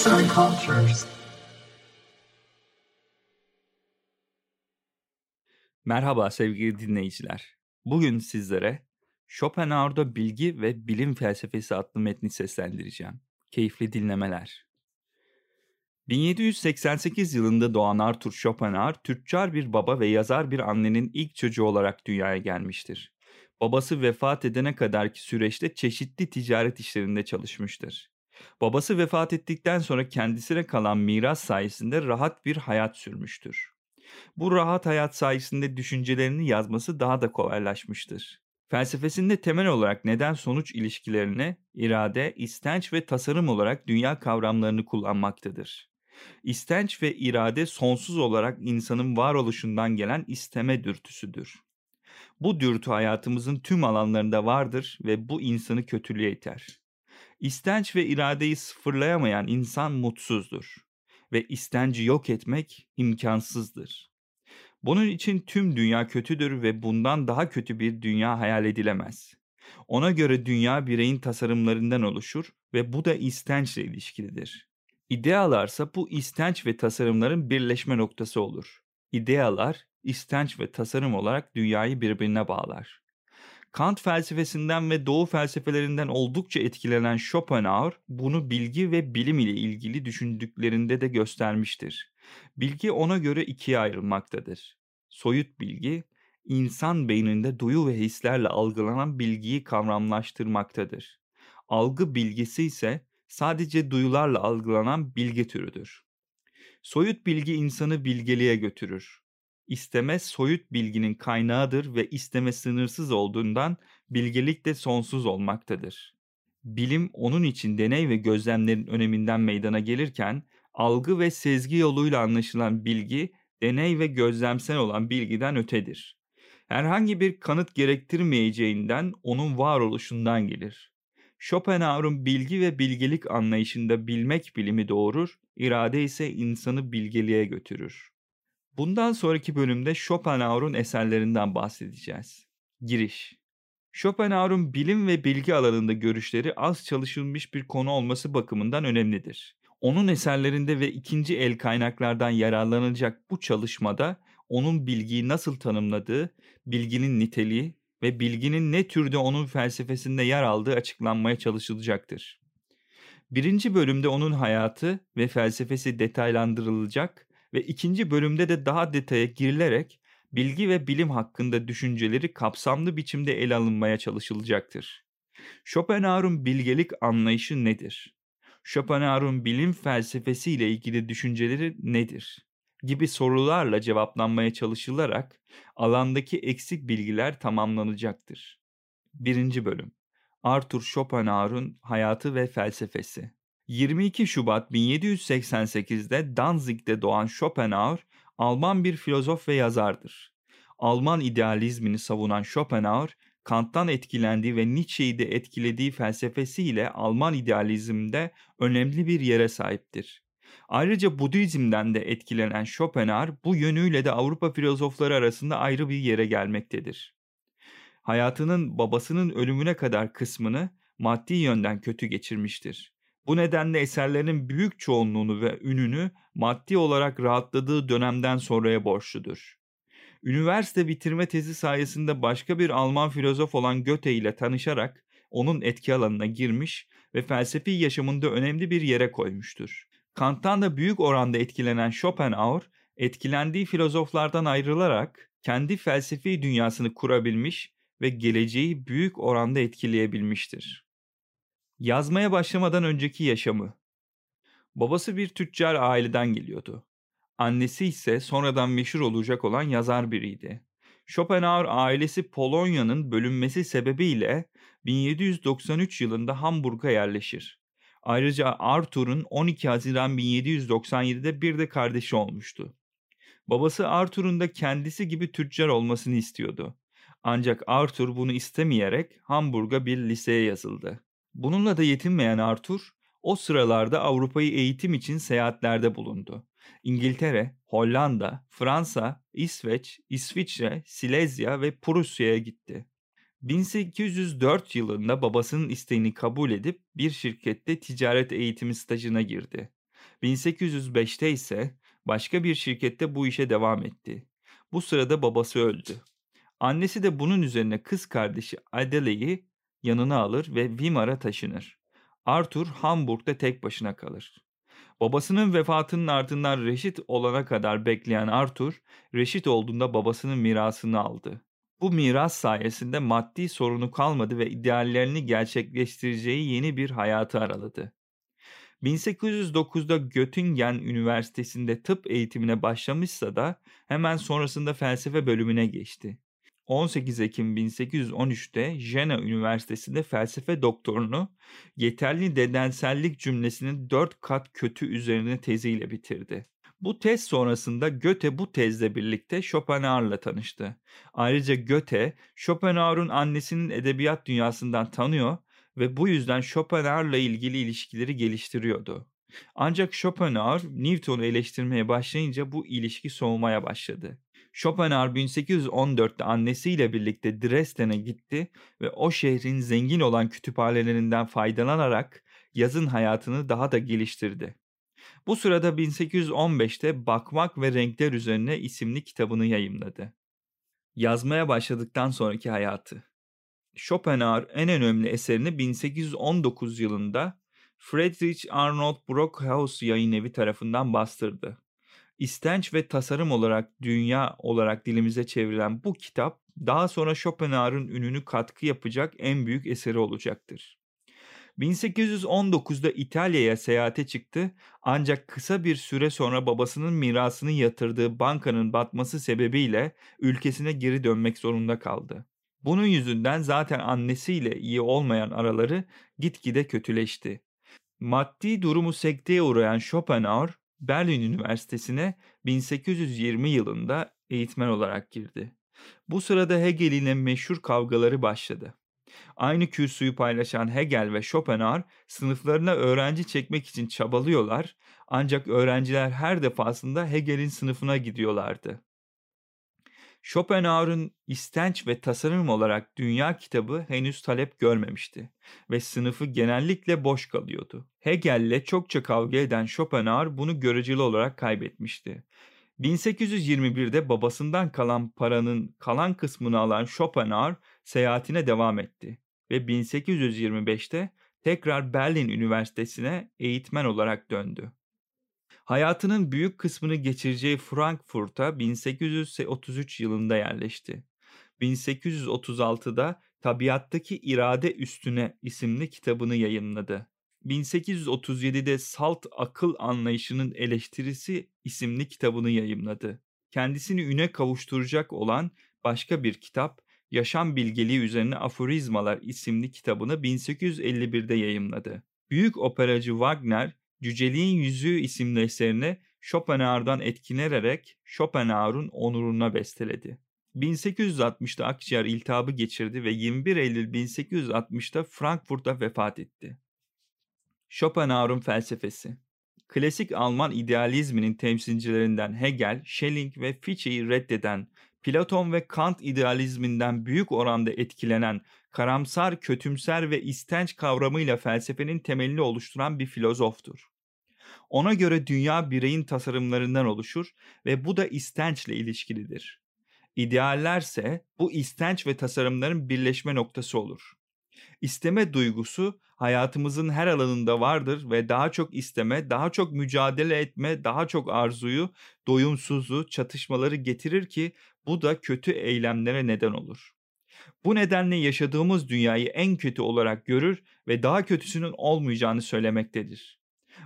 Arts and Cultures. Merhaba sevgili dinleyiciler. Bugün sizlere Schopenhauer'da Bilgi ve Bilim Felsefesi adlı metni seslendireceğim. Keyifli dinlemeler. 1788 yılında doğan Arthur Schopenhauer, tüccar bir baba ve yazar bir annenin ilk çocuğu olarak dünyaya gelmiştir. Babası vefat edene kadarki süreçte çeşitli ticaret işlerinde çalışmıştır. Babası vefat ettikten sonra kendisine kalan miras sayesinde rahat bir hayat sürmüştür. Bu rahat hayat sayesinde düşüncelerini yazması daha da kolaylaşmıştır. Felsefesinde temel olarak neden-sonuç ilişkilerine irade, istenç ve tasarım olarak dünya kavramlarını kullanmaktadır. İstenç ve irade sonsuz olarak insanın varoluşundan gelen isteme dürtüsüdür. Bu dürtü hayatımızın tüm alanlarında vardır ve bu insanı kötülüğe iter. İstenç ve iradeyi sıfırlayamayan insan mutsuzdur ve istenci yok etmek imkansızdır. Bunun için tüm dünya kötüdür ve bundan daha kötü bir dünya hayal edilemez. Ona göre dünya bireyin tasarımlarından oluşur ve bu da istençle ilişkilidir. İdealarsa bu istenç ve tasarımların birleşme noktası olur. İdealar, istenç ve tasarım olarak dünyayı birbirine bağlar. Kant felsefesinden ve Doğu felsefelerinden oldukça etkilenen Schopenhauer bunu bilgi ve bilim ile ilgili düşündüklerinde de göstermiştir. Bilgi ona göre ikiye ayrılmaktadır. Soyut bilgi, insan beyninde duyu ve hislerle algılanan bilgiyi kavramlaştırmaktadır. Algı bilgisi ise sadece duyularla algılanan bilgi türüdür. Soyut bilgi insanı bilgeliğe götürür. İsteme soyut bilginin kaynağıdır ve isteme sınırsız olduğundan bilgelik de sonsuz olmaktadır. Bilim onun için deney ve gözlemlerin öneminden meydana gelirken algı ve sezgi yoluyla anlaşılan bilgi deney ve gözlemsel olan bilgiden ötedir. Herhangi bir kanıt gerektirmeyeceğinden onun varoluşundan gelir. Schopenhauer'un bilgi ve bilgelik anlayışında bilmek bilimi doğurur, irade ise insanı bilgeliğe götürür. Bundan sonraki bölümde Schopenhauer'un eserlerinden bahsedeceğiz. Giriş Schopenhauer'un bilim ve bilgi alanında görüşleri az çalışılmış bir konu olması bakımından önemlidir. Onun eserlerinde ve ikinci el kaynaklardan yararlanılacak bu çalışmada onun bilgiyi nasıl tanımladığı, bilginin niteliği ve bilginin ne türde onun felsefesinde yer aldığı açıklanmaya çalışılacaktır. Birinci bölümde onun hayatı ve felsefesi detaylandırılacak ve ikinci bölümde de daha detaya girilerek bilgi ve bilim hakkında düşünceleri kapsamlı biçimde ele alınmaya çalışılacaktır. Schopenhauer'un bilgelik anlayışı nedir? Schopenhauer'un bilim felsefesi ile ilgili düşünceleri nedir? gibi sorularla cevaplanmaya çalışılarak alandaki eksik bilgiler tamamlanacaktır. 1. Bölüm Arthur Schopenhauer'un hayatı ve felsefesi 22 Şubat 1788'de Danzig'de doğan Schopenhauer, Alman bir filozof ve yazardır. Alman idealizmini savunan Schopenhauer, Kant'tan etkilendiği ve Nietzsche'yi de etkilediği felsefesiyle Alman idealizmde önemli bir yere sahiptir. Ayrıca Budizm'den de etkilenen Schopenhauer bu yönüyle de Avrupa filozofları arasında ayrı bir yere gelmektedir. Hayatının babasının ölümüne kadar kısmını maddi yönden kötü geçirmiştir. Bu nedenle eserlerinin büyük çoğunluğunu ve ününü maddi olarak rahatladığı dönemden sonraya borçludur. Üniversite bitirme tezi sayesinde başka bir Alman filozof olan Goethe ile tanışarak onun etki alanına girmiş ve felsefi yaşamında önemli bir yere koymuştur. Kant'tan da büyük oranda etkilenen Schopenhauer, etkilendiği filozoflardan ayrılarak kendi felsefi dünyasını kurabilmiş ve geleceği büyük oranda etkileyebilmiştir. Yazmaya başlamadan önceki yaşamı. Babası bir tüccar aileden geliyordu. Annesi ise sonradan meşhur olacak olan yazar biriydi. Schopenhauer ailesi Polonya'nın bölünmesi sebebiyle 1793 yılında Hamburg'a yerleşir. Ayrıca Arthur'un 12 Haziran 1797'de bir de kardeşi olmuştu. Babası Arthur'un da kendisi gibi tüccar olmasını istiyordu. Ancak Arthur bunu istemeyerek Hamburg'a bir liseye yazıldı. Bununla da yetinmeyen Arthur, o sıralarda Avrupa'yı eğitim için seyahatlerde bulundu. İngiltere, Hollanda, Fransa, İsveç, İsviçre, Silezya ve Prusya'ya gitti. 1804 yılında babasının isteğini kabul edip bir şirkette ticaret eğitimi stajına girdi. 1805'te ise başka bir şirkette bu işe devam etti. Bu sırada babası öldü. Annesi de bunun üzerine kız kardeşi Adele'yi yanına alır ve Weimar'a taşınır. Arthur Hamburg'da tek başına kalır. Babasının vefatının ardından reşit olana kadar bekleyen Arthur, reşit olduğunda babasının mirasını aldı. Bu miras sayesinde maddi sorunu kalmadı ve ideallerini gerçekleştireceği yeni bir hayatı araladı. 1809'da Göttingen Üniversitesi'nde tıp eğitimine başlamışsa da hemen sonrasında felsefe bölümüne geçti. 18 Ekim 1813'te Jena Üniversitesi'nde felsefe doktorunu yeterli nedensellik cümlesinin 4 kat kötü üzerine teziyle bitirdi. Bu tez sonrasında Goethe bu tezle birlikte Schopenhauer'la tanıştı. Ayrıca Goethe, Schopenhauer'un annesinin edebiyat dünyasından tanıyor ve bu yüzden Schopenhauer'la ilgili ilişkileri geliştiriyordu. Ancak Schopenhauer Newton'u eleştirmeye başlayınca bu ilişki soğumaya başladı. Schopenhauer 1814'te annesiyle birlikte Dresden'e gitti ve o şehrin zengin olan kütüphanelerinden faydalanarak yazın hayatını daha da geliştirdi. Bu sırada 1815'te Bakmak ve Renkler Üzerine isimli kitabını yayımladı. Yazmaya başladıktan sonraki hayatı Schopenhauer en önemli eserini 1819 yılında Friedrich Arnold Brockhaus yayın evi tarafından bastırdı. İstenç ve tasarım olarak dünya olarak dilimize çevrilen bu kitap daha sonra Schopenhauer'ın ününü katkı yapacak en büyük eseri olacaktır. 1819'da İtalya'ya seyahate çıktı ancak kısa bir süre sonra babasının mirasını yatırdığı bankanın batması sebebiyle ülkesine geri dönmek zorunda kaldı. Bunun yüzünden zaten annesiyle iyi olmayan araları gitgide kötüleşti. Maddi durumu sekteye uğrayan Schopenhauer, Berlin Üniversitesi'ne 1820 yılında eğitmen olarak girdi. Bu sırada Hegel ile meşhur kavgaları başladı. Aynı kürsüyü paylaşan Hegel ve Schopenhauer sınıflarına öğrenci çekmek için çabalıyorlar ancak öğrenciler her defasında Hegel'in sınıfına gidiyorlardı. Schopenhauer'ın istenç ve tasarım olarak dünya kitabı henüz talep görmemişti ve sınıfı genellikle boş kalıyordu. Hegel'le çokça kavga eden Schopenhauer bunu göreceli olarak kaybetmişti. 1821'de babasından kalan paranın kalan kısmını alan Schopenhauer seyahatine devam etti ve 1825'te tekrar Berlin Üniversitesi'ne eğitmen olarak döndü. Hayatının büyük kısmını geçireceği Frankfurt'a 1833 yılında yerleşti. 1836'da Tabiattaki İrade Üstüne isimli kitabını yayınladı. 1837'de Salt Akıl Anlayışının Eleştirisi isimli kitabını yayımladı. Kendisini üne kavuşturacak olan başka bir kitap Yaşam Bilgeliği Üzerine Aforizmalar isimli kitabını 1851'de yayımladı. Büyük operacı Wagner Cüceliğin Yüzüğü isimli eserini Schopenhauer'dan etkilenerek Schopenhauer'un onuruna besteledi. 1860'da akciğer iltihabı geçirdi ve 21 Eylül 1860'da Frankfurt'ta vefat etti. Schopenhauer'un felsefesi Klasik Alman idealizminin temsilcilerinden Hegel, Schelling ve Fichte'yi reddeden, Platon ve Kant idealizminden büyük oranda etkilenen, karamsar, kötümser ve istenç kavramıyla felsefenin temelini oluşturan bir filozoftur. Ona göre dünya bireyin tasarımlarından oluşur ve bu da istençle ilişkilidir. İdeallerse bu istenç ve tasarımların birleşme noktası olur. İsteme duygusu hayatımızın her alanında vardır ve daha çok isteme, daha çok mücadele etme, daha çok arzuyu, doyumsuzu, çatışmaları getirir ki bu da kötü eylemlere neden olur. Bu nedenle yaşadığımız dünyayı en kötü olarak görür ve daha kötüsünün olmayacağını söylemektedir.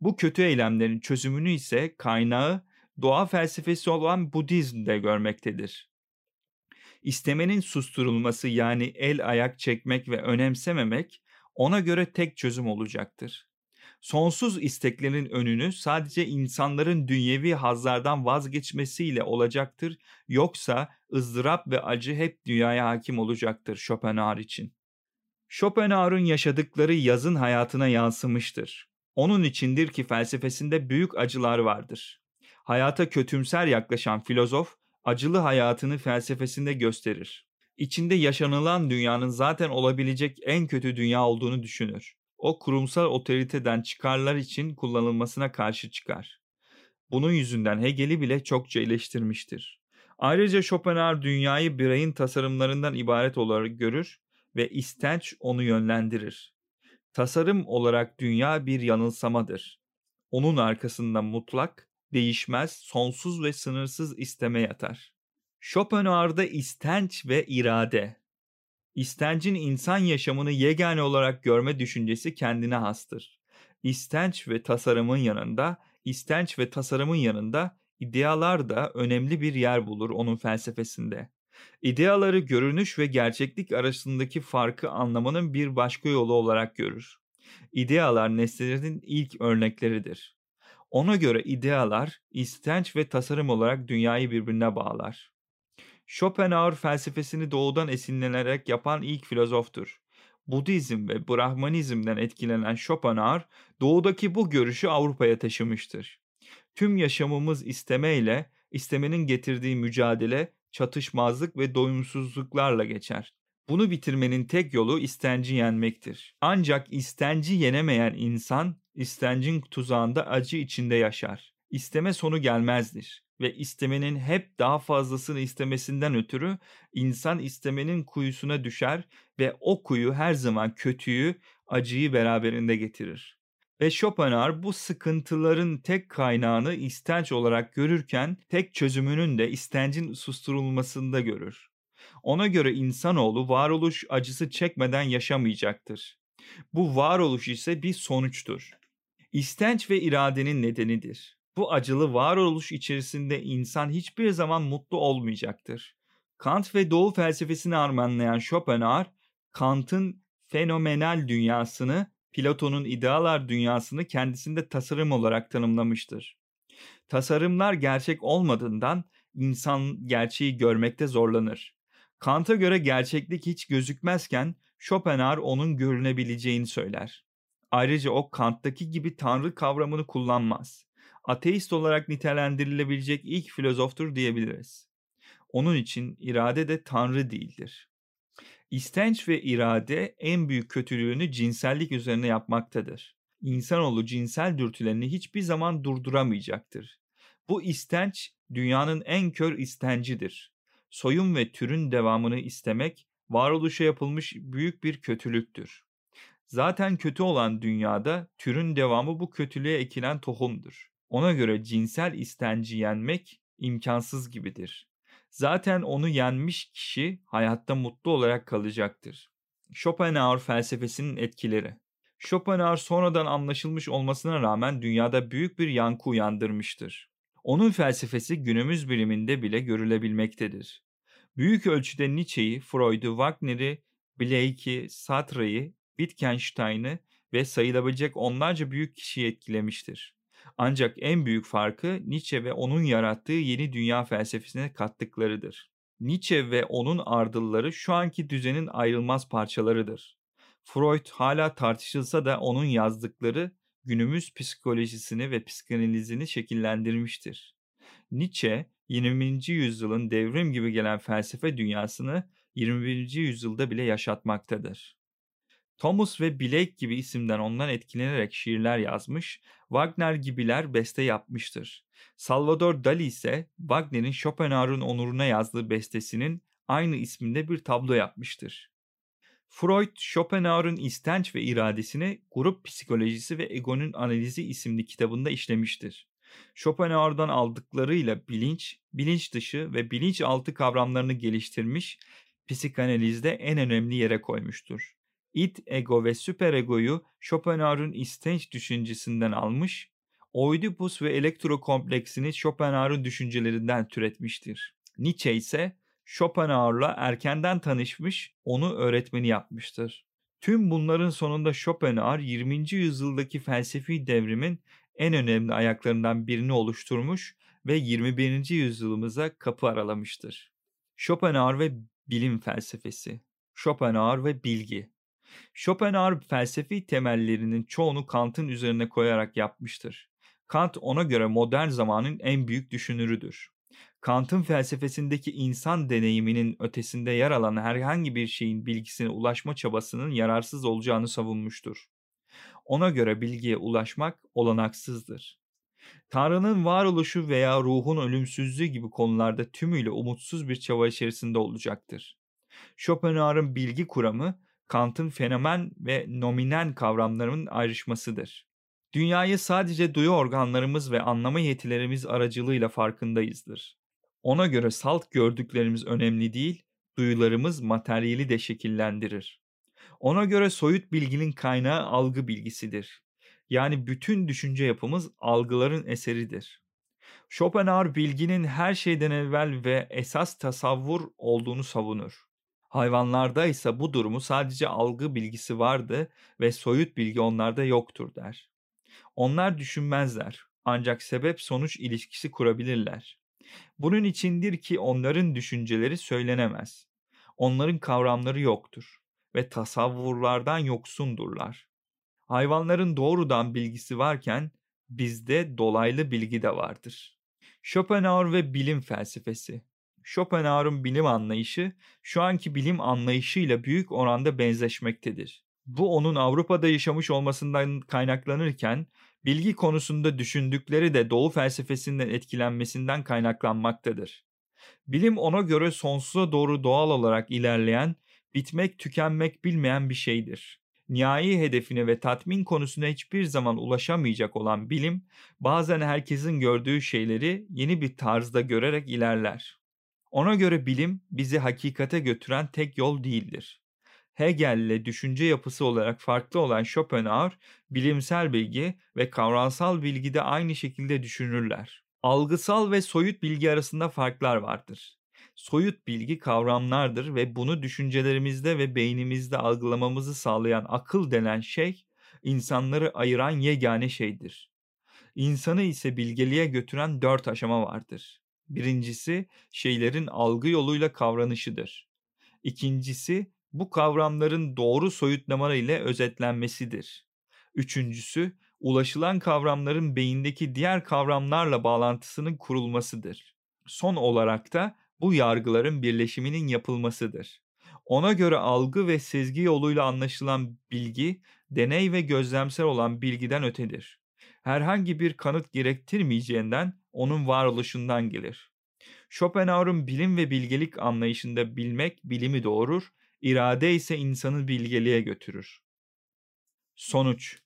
Bu kötü eylemlerin çözümünü ise kaynağı doğa felsefesi olan Budizm'de görmektedir. İstemenin susturulması yani el ayak çekmek ve önemsememek ona göre tek çözüm olacaktır. Sonsuz isteklerin önünü sadece insanların dünyevi hazlardan vazgeçmesiyle olacaktır. Yoksa ızdırap ve acı hep dünyaya hakim olacaktır Schopenhauer için. Schopenhauer'un yaşadıkları yazın hayatına yansımıştır. Onun içindir ki felsefesinde büyük acılar vardır. Hayata kötümser yaklaşan filozof, acılı hayatını felsefesinde gösterir. İçinde yaşanılan dünyanın zaten olabilecek en kötü dünya olduğunu düşünür. O kurumsal otoriteden çıkarlar için kullanılmasına karşı çıkar. Bunun yüzünden Hegel'i bile çokça eleştirmiştir. Ayrıca Schopenhauer dünyayı bireyin tasarımlarından ibaret olarak görür ve istenç onu yönlendirir. Tasarım olarak dünya bir yanılsamadır. Onun arkasında mutlak, değişmez, sonsuz ve sınırsız isteme yatar. Schopenhauer'da istenç ve irade. İstencin insan yaşamını yegane olarak görme düşüncesi kendine hastır. İstenç ve tasarımın yanında, istenç ve tasarımın yanında idealar da önemli bir yer bulur onun felsefesinde. İdeaları görünüş ve gerçeklik arasındaki farkı anlamanın bir başka yolu olarak görür. İdealar nesnelerin ilk örnekleridir. Ona göre idealar, istenç ve tasarım olarak dünyayı birbirine bağlar. Schopenhauer felsefesini doğudan esinlenerek yapan ilk filozoftur. Budizm ve Brahmanizm'den etkilenen Schopenhauer, doğudaki bu görüşü Avrupa'ya taşımıştır. Tüm yaşamımız istemeyle, istemenin getirdiği mücadele, çatışmazlık ve doyumsuzluklarla geçer. Bunu bitirmenin tek yolu istenci yenmektir. Ancak istenci yenemeyen insan, istencin tuzağında acı içinde yaşar. İsteme sonu gelmezdir ve istemenin hep daha fazlasını istemesinden ötürü insan istemenin kuyusuna düşer ve o kuyu her zaman kötüyü, acıyı beraberinde getirir. Ve Schopenhauer bu sıkıntıların tek kaynağını istenç olarak görürken tek çözümünün de istencin susturulmasında görür. Ona göre insanoğlu varoluş acısı çekmeden yaşamayacaktır. Bu varoluş ise bir sonuçtur. İstenç ve iradenin nedenidir. Bu acılı varoluş içerisinde insan hiçbir zaman mutlu olmayacaktır. Kant ve Doğu felsefesini armağanlayan Schopenhauer, Kant'ın fenomenal dünyasını, Platon'un idealar dünyasını kendisinde tasarım olarak tanımlamıştır. Tasarımlar gerçek olmadığından insan gerçeği görmekte zorlanır. Kant'a göre gerçeklik hiç gözükmezken Schopenhauer onun görünebileceğini söyler. Ayrıca o Kant'taki gibi tanrı kavramını kullanmaz. Ateist olarak nitelendirilebilecek ilk filozoftur diyebiliriz. Onun için irade de tanrı değildir. İstenç ve irade en büyük kötülüğünü cinsellik üzerine yapmaktadır. İnsanoğlu cinsel dürtülerini hiçbir zaman durduramayacaktır. Bu istenç dünyanın en kör istencidir. Soyun ve türün devamını istemek varoluşa yapılmış büyük bir kötülüktür. Zaten kötü olan dünyada türün devamı bu kötülüğe ekilen tohumdur. Ona göre cinsel istenci yenmek imkansız gibidir. Zaten onu yenmiş kişi hayatta mutlu olarak kalacaktır. Schopenhauer felsefesinin etkileri Schopenhauer sonradan anlaşılmış olmasına rağmen dünyada büyük bir yankı uyandırmıştır. Onun felsefesi günümüz biliminde bile görülebilmektedir. Büyük ölçüde Nietzsche'yi, Freud'u, Wagner'i, Blake'i, Sartre'yi, Wittgenstein'ı ve sayılabilecek onlarca büyük kişiyi etkilemiştir. Ancak en büyük farkı Nietzsche ve onun yarattığı yeni dünya felsefesine kattıklarıdır. Nietzsche ve onun ardılları şu anki düzenin ayrılmaz parçalarıdır. Freud hala tartışılsa da onun yazdıkları günümüz psikolojisini ve psikanalizini şekillendirmiştir. Nietzsche, 20. yüzyılın devrim gibi gelen felsefe dünyasını 21. yüzyılda bile yaşatmaktadır. Thomas ve Blake gibi isimden ondan etkilenerek şiirler yazmış, Wagner gibiler beste yapmıştır. Salvador Dali ise Wagner'in Schopenhauer'un onuruna yazdığı bestesinin aynı isminde bir tablo yapmıştır. Freud, Schopenhauer'un istenç ve iradesini Grup Psikolojisi ve Egonun Analizi isimli kitabında işlemiştir. Schopenhauer'dan aldıklarıyla bilinç, bilinç dışı ve bilinçaltı kavramlarını geliştirmiş, psikanalizde en önemli yere koymuştur. İt, ego ve süperegoyu Schopenhauer'un istenç düşüncesinden almış, Oedipus ve elektro kompleksini Schopenhauer'un düşüncelerinden türetmiştir. Nietzsche ise Schopenhauer'la erkenden tanışmış, onu öğretmeni yapmıştır. Tüm bunların sonunda Schopenhauer 20. yüzyıldaki felsefi devrimin en önemli ayaklarından birini oluşturmuş ve 21. yüzyılımıza kapı aralamıştır. Schopenhauer ve bilim felsefesi. Schopenhauer ve bilgi. Schopenhauer felsefi temellerinin çoğunu Kant'ın üzerine koyarak yapmıştır. Kant ona göre modern zamanın en büyük düşünürüdür. Kant'ın felsefesindeki insan deneyiminin ötesinde yer alan herhangi bir şeyin bilgisine ulaşma çabasının yararsız olacağını savunmuştur. Ona göre bilgiye ulaşmak olanaksızdır. Tanrı'nın varoluşu veya ruhun ölümsüzlüğü gibi konularda tümüyle umutsuz bir çaba içerisinde olacaktır. Schopenhauer'ın bilgi kuramı, Kant'ın fenomen ve nominen kavramlarının ayrışmasıdır. Dünyayı sadece duyu organlarımız ve anlama yetilerimiz aracılığıyla farkındayızdır. Ona göre salt gördüklerimiz önemli değil, duyularımız materyali de şekillendirir. Ona göre soyut bilginin kaynağı algı bilgisidir. Yani bütün düşünce yapımız algıların eseridir. Schopenhauer bilginin her şeyden evvel ve esas tasavvur olduğunu savunur. Hayvanlarda ise bu durumu sadece algı bilgisi vardı ve soyut bilgi onlarda yoktur der. Onlar düşünmezler ancak sebep sonuç ilişkisi kurabilirler. Bunun içindir ki onların düşünceleri söylenemez. Onların kavramları yoktur ve tasavvurlardan yoksundurlar. Hayvanların doğrudan bilgisi varken bizde dolaylı bilgi de vardır. Schopenhauer ve bilim felsefesi Schopenhauer'un bilim anlayışı şu anki bilim anlayışıyla büyük oranda benzeşmektedir. Bu onun Avrupa'da yaşamış olmasından kaynaklanırken bilgi konusunda düşündükleri de Doğu felsefesinden etkilenmesinden kaynaklanmaktadır. Bilim ona göre sonsuza doğru doğal olarak ilerleyen, bitmek tükenmek bilmeyen bir şeydir. Nihai hedefine ve tatmin konusuna hiçbir zaman ulaşamayacak olan bilim, bazen herkesin gördüğü şeyleri yeni bir tarzda görerek ilerler. Ona göre bilim bizi hakikate götüren tek yol değildir. Hegel'le düşünce yapısı olarak farklı olan Schopenhauer, bilimsel bilgi ve kavramsal bilgide aynı şekilde düşünürler. Algısal ve soyut bilgi arasında farklar vardır. Soyut bilgi kavramlardır ve bunu düşüncelerimizde ve beynimizde algılamamızı sağlayan akıl denen şey, insanları ayıran yegane şeydir. İnsanı ise bilgeliğe götüren dört aşama vardır. Birincisi şeylerin algı yoluyla kavranışıdır. İkincisi bu kavramların doğru soyutlama ile özetlenmesidir. Üçüncüsü ulaşılan kavramların beyindeki diğer kavramlarla bağlantısının kurulmasıdır. Son olarak da bu yargıların birleşiminin yapılmasıdır. Ona göre algı ve sezgi yoluyla anlaşılan bilgi, deney ve gözlemsel olan bilgiden ötedir. Herhangi bir kanıt gerektirmeyeceğinden onun varoluşundan gelir. Schopenhauer'un bilim ve bilgelik anlayışında bilmek bilimi doğurur, irade ise insanı bilgeliğe götürür. Sonuç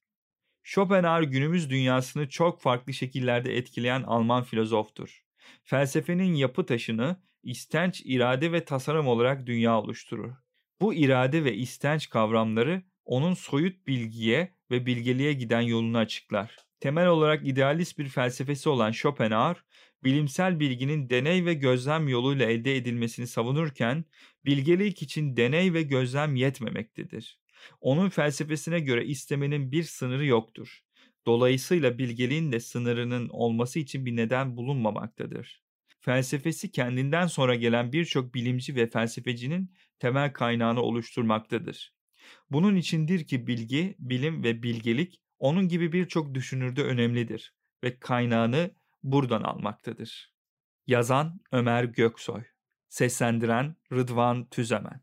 Schopenhauer günümüz dünyasını çok farklı şekillerde etkileyen Alman filozoftur. Felsefenin yapı taşını istenç, irade ve tasarım olarak dünya oluşturur. Bu irade ve istenç kavramları onun soyut bilgiye ve bilgeliğe giden yolunu açıklar. Temel olarak idealist bir felsefesi olan Schopenhauer, bilimsel bilginin deney ve gözlem yoluyla elde edilmesini savunurken, bilgelik için deney ve gözlem yetmemektedir. Onun felsefesine göre istemenin bir sınırı yoktur. Dolayısıyla bilgeliğin de sınırının olması için bir neden bulunmamaktadır. Felsefesi kendinden sonra gelen birçok bilimci ve felsefecinin temel kaynağını oluşturmaktadır. Bunun içindir ki bilgi, bilim ve bilgelik onun gibi birçok düşünürde önemlidir ve kaynağını buradan almaktadır. Yazan Ömer Göksoy Seslendiren Rıdvan Tüzemen